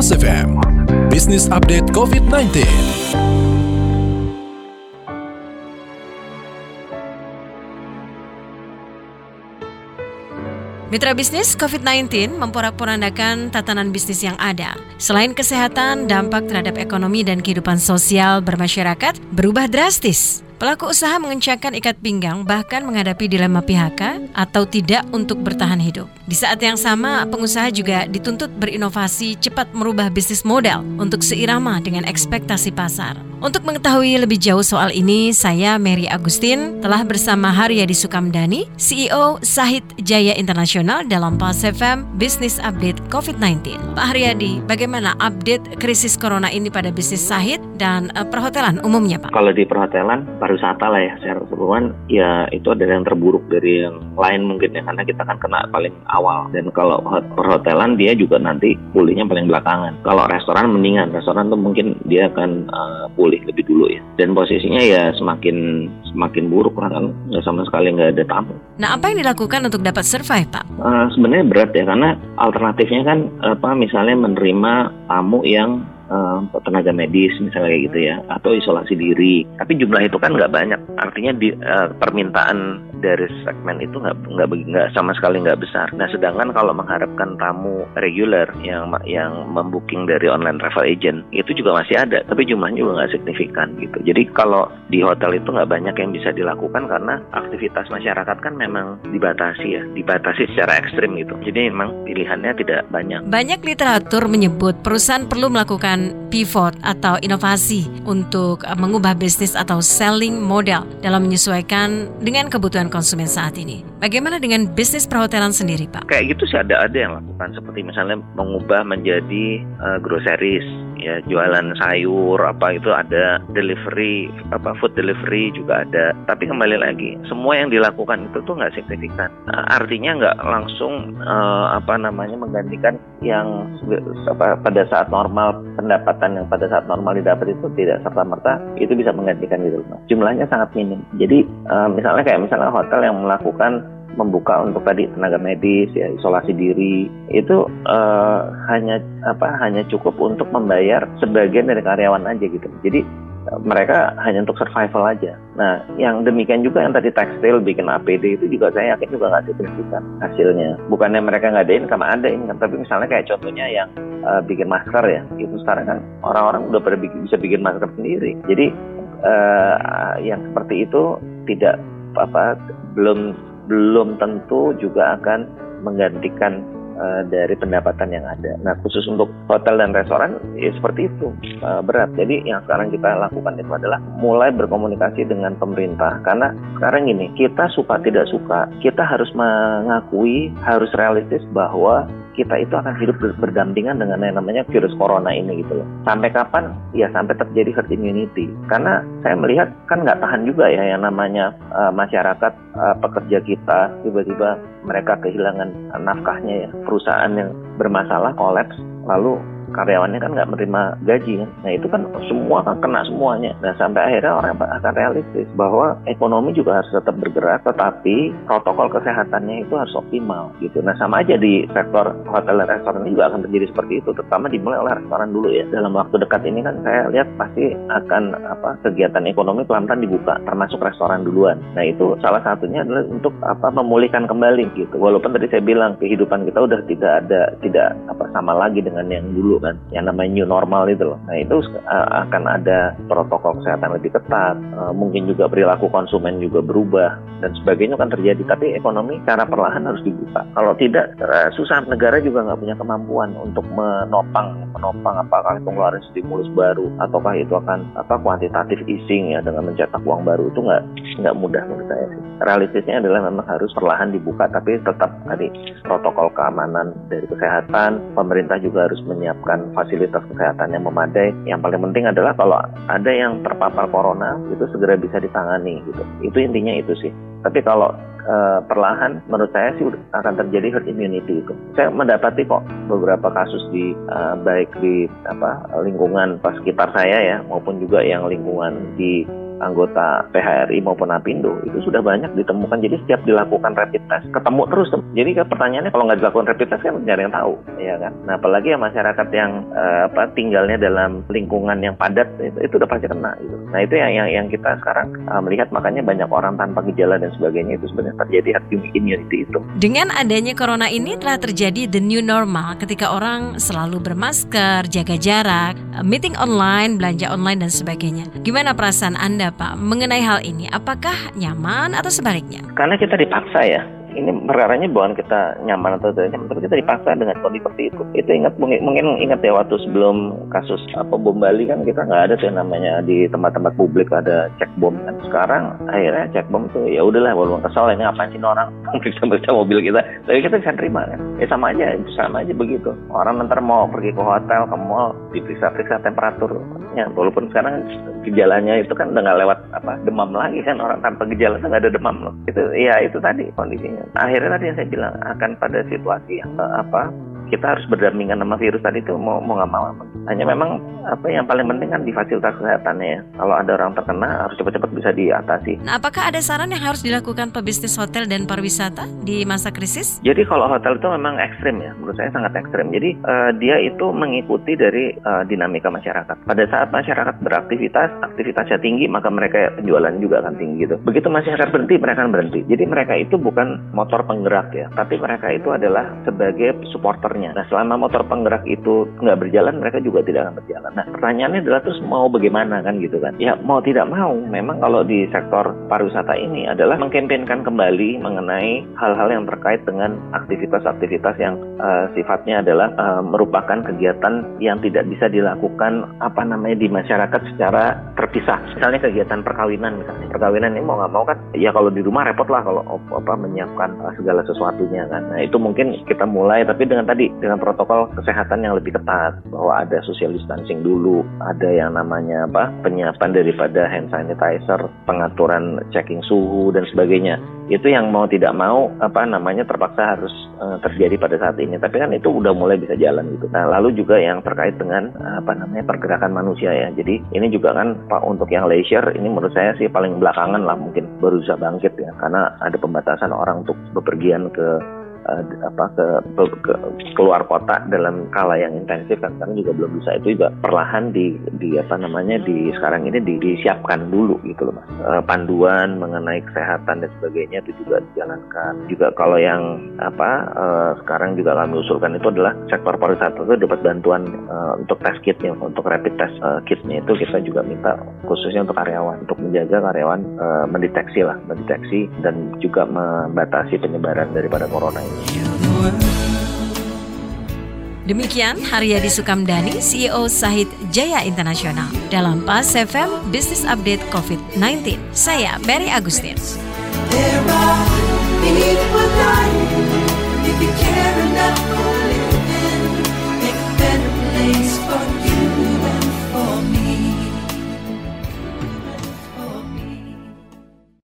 Pos FM, Business Update COVID-19. Mitra bisnis COVID-19 memporak-porandakan tatanan bisnis yang ada. Selain kesehatan, dampak terhadap ekonomi dan kehidupan sosial bermasyarakat berubah drastis. Pelaku usaha mengencangkan ikat pinggang bahkan menghadapi dilema PHK atau tidak untuk bertahan hidup. Di saat yang sama, pengusaha juga dituntut berinovasi cepat merubah bisnis modal untuk seirama dengan ekspektasi pasar. Untuk mengetahui lebih jauh soal ini, saya Mary Agustin telah bersama Haryadi Sukamdani, CEO Sahid Jaya Internasional dalam Pas FM Business Update COVID-19. Pak Haryadi, bagaimana update krisis corona ini pada bisnis Sahid dan uh, perhotelan umumnya, Pak? Kalau di perhotelan, pariwisata lah ya, secara keseluruhan, ya itu adalah yang terburuk dari yang lain mungkin ya, karena kita kan kena paling awal. Dan kalau perhotelan, dia juga nanti pulihnya paling belakangan. Kalau restoran mendingan, restoran tuh mungkin dia akan uh, pulih pulih lebih dulu ya. Dan posisinya ya semakin semakin buruk lah kan nggak sama sekali nggak ada tamu. Nah apa yang dilakukan untuk dapat survive pak? Uh, Sebenarnya berat ya karena alternatifnya kan apa misalnya menerima tamu yang uh, tenaga medis misalnya kayak gitu ya atau isolasi diri. Tapi jumlah itu kan nggak banyak. Artinya di, uh, permintaan dari segmen itu nggak nggak nggak sama sekali nggak besar. Nah sedangkan kalau mengharapkan tamu reguler yang yang membooking dari online travel agent itu juga masih ada tapi jumlahnya juga nggak signifikan gitu. Jadi kalau di hotel itu nggak banyak yang bisa dilakukan karena aktivitas masyarakat kan memang dibatasi ya dibatasi secara ekstrim gitu. Jadi memang pilihannya tidak banyak. Banyak literatur menyebut perusahaan perlu melakukan pivot atau inovasi untuk uh, mengubah bisnis atau selling model dalam menyesuaikan dengan kebutuhan konsumen saat ini. Bagaimana dengan bisnis perhotelan sendiri, Pak? Kayak gitu sih ada ada yang lakukan. Seperti misalnya mengubah menjadi uh, groceries ya jualan sayur apa itu ada delivery apa food delivery juga ada. Tapi kembali lagi semua yang dilakukan itu tuh nggak signifikan. Nah, artinya nggak langsung uh, apa namanya menggantikan yang apa, pada saat normal pendapatan yang pada saat normal didapat itu tidak serta merta itu bisa menggantikan gitu jumlahnya sangat minim. Jadi uh, misalnya kayak misalnya hotel yang melakukan membuka untuk tadi tenaga medis ya isolasi diri itu uh, hanya apa hanya cukup untuk membayar sebagian dari karyawan aja gitu jadi mereka hanya untuk survival aja. Nah, yang demikian juga yang tadi tekstil bikin APD itu juga saya yakin juga nggak signifikan hasilnya. Bukannya mereka nggak ada income, ada income. Tapi misalnya kayak contohnya yang uh, bikin masker ya, itu sekarang kan orang-orang udah pada bikin, bisa bikin masker sendiri. Jadi uh, yang seperti itu tidak apa belum belum tentu juga akan menggantikan uh, dari pendapatan yang ada. Nah, khusus untuk hotel dan restoran ya seperti itu uh, berat. Jadi yang sekarang kita lakukan itu adalah mulai berkomunikasi dengan pemerintah karena sekarang ini kita suka tidak suka kita harus mengakui harus realistis bahwa kita itu akan hidup berdampingan dengan yang namanya virus corona ini gitu loh. Sampai kapan? Ya sampai terjadi herd immunity. Karena saya melihat kan nggak tahan juga ya yang namanya uh, masyarakat uh, pekerja kita tiba-tiba mereka kehilangan nafkahnya ya. Perusahaan yang bermasalah kolaps lalu karyawannya kan nggak menerima gaji kan. Nah itu kan semua kan kena semuanya. Nah sampai akhirnya orang akan realistis bahwa ekonomi juga harus tetap bergerak, tetapi protokol kesehatannya itu harus optimal gitu. Nah sama aja di sektor hotel dan restoran ini juga akan terjadi seperti itu, terutama dimulai oleh restoran dulu ya. Dalam waktu dekat ini kan saya lihat pasti akan apa kegiatan ekonomi pelan-pelan dibuka, termasuk restoran duluan. Nah itu salah satunya adalah untuk apa memulihkan kembali gitu. Walaupun tadi saya bilang kehidupan kita udah tidak ada tidak apa sama lagi dengan yang dulu kan. Yang namanya new normal itu loh. Nah itu akan ada protokol kesehatan lebih ketat uh, mungkin juga perilaku konsumen juga berubah dan sebagainya akan terjadi. Tapi ekonomi secara perlahan harus dibuka. Kalau tidak uh, susah. Negara juga nggak punya kemampuan untuk menopang menopang apakah itu ngeluarin stimulus baru ataukah itu akan apa kuantitatif easing ya dengan mencetak uang baru. Itu nggak nggak mudah menurut saya sih. Realistisnya adalah memang harus perlahan dibuka tapi tetap tadi protokol keamanan dari kesehatan pemerintah juga harus menyiapkan melakukan fasilitas kesehatan yang memadai. Yang paling penting adalah kalau ada yang terpapar corona itu segera bisa ditangani gitu. Itu intinya itu sih. Tapi kalau e, perlahan menurut saya sih akan terjadi herd immunity itu. Saya mendapati kok beberapa kasus di e, baik di apa lingkungan pas sekitar saya ya maupun juga yang lingkungan di anggota PHRI maupun APindo itu sudah banyak ditemukan. Jadi setiap dilakukan rapid test ketemu terus. Jadi pertanyaannya kalau nggak dilakukan rapid test kan ada yang tahu, ya kan? Nah apalagi ya masyarakat yang uh, apa tinggalnya dalam lingkungan yang padat itu, itu udah pasti kena gitu. Nah itu yang yang, yang kita sekarang uh, melihat makanya banyak orang tanpa gejala dan sebagainya itu sebenarnya terjadi herd immunity itu. Dengan adanya corona ini telah terjadi the new normal ketika orang selalu bermasker, jaga jarak, meeting online, belanja online dan sebagainya. Gimana perasaan Anda Pak mengenai hal ini? Apakah nyaman atau sebaliknya? Karena kita dipaksa ya ini perkaranya bukan kita nyaman atau tidak nyaman, tapi kita dipaksa dengan kondisi seperti itu. Itu ingat mungkin, ingat ya waktu sebelum kasus apa bom Bali kan kita nggak ada tuh namanya di tempat-tempat publik ada cek bom kan. Sekarang akhirnya cek bom tuh ya udahlah walaupun kesal ini apa sih orang periksa-periksa mobil kita, tapi kita bisa terima kan. Ya sama aja, sama aja begitu. Orang nanti mau pergi ke hotel, ke mall, diperiksa-periksa temperaturnya. Walaupun sekarang gejalanya itu kan udah lewat apa demam lagi kan orang tanpa gejala itu nggak ada demam loh. Itu ya itu tadi kondisinya akhirnya tadi yang saya bilang akan pada situasi yang uh, apa kita harus berdampingan sama virus tadi itu mau mau nggak mau. Hanya memang apa yang paling penting kan di fasilitas kesehatannya ya. Kalau ada orang terkena harus cepat-cepat bisa diatasi. Nah apakah ada saran yang harus dilakukan pebisnis hotel dan pariwisata di masa krisis? Jadi kalau hotel itu memang ekstrim ya menurut saya sangat ekstrim. Jadi uh, dia itu mengikuti dari uh, dinamika masyarakat. Pada saat masyarakat beraktivitas aktivitasnya tinggi maka mereka penjualan juga akan tinggi gitu. Begitu masyarakat berhenti mereka akan berhenti. Jadi mereka itu bukan motor penggerak ya tapi mereka itu adalah sebagai supporter Nah, selama motor penggerak itu nggak berjalan, mereka juga tidak akan berjalan. Nah, pertanyaannya adalah terus mau bagaimana kan gitu kan? Ya mau tidak mau, memang kalau di sektor pariwisata ini adalah mengkampanyekan kembali mengenai hal-hal yang terkait dengan aktivitas-aktivitas yang uh, sifatnya adalah uh, merupakan kegiatan yang tidak bisa dilakukan apa namanya di masyarakat secara terpisah. Misalnya kegiatan perkawinan misalnya. Perkawinan ini mau nggak mau kan, ya kalau di rumah repot lah kalau apa menyiapkan uh, segala sesuatunya kan. Nah itu mungkin kita mulai, tapi dengan tadi dengan protokol kesehatan yang lebih ketat bahwa ada social distancing dulu, ada yang namanya apa penyiapan daripada hand sanitizer, pengaturan checking suhu dan sebagainya. Itu yang mau tidak mau apa namanya terpaksa harus uh, terjadi pada saat ini. Tapi kan itu udah mulai bisa jalan gitu. Nah, lalu juga yang terkait dengan apa namanya pergerakan manusia ya. Jadi ini juga kan Untuk yang leisure ini menurut saya sih paling belakangan lah mungkin baru bisa bangkit ya. Karena ada pembatasan orang untuk bepergian ke uh, apa ke, ke keluar kota dalam skala yang intensif kan sekarang juga belum bisa. Itu juga perlahan di di apa namanya di sekarang ini di, disiapkan dulu gitu loh mas. Uh, panduan mengenai kesehatan dan sebagainya itu juga dijalankan. Juga kalau yang apa uh, sekarang juga kami usulkan itu adalah sektor pariwisata itu dapat bantuan uh, untuk tes kitnya untuk rapid test uh, kitnya itu kita juga minta khususnya untuk karyawan untuk menjaga karyawan uh, mendeteksi lah mendeteksi dan juga membatasi penyebaran daripada corona Demikian Haryadi Sukamdani, CEO Sahid Jaya Internasional dalam PAS FM Business Update COVID-19. Saya Mary Agustin.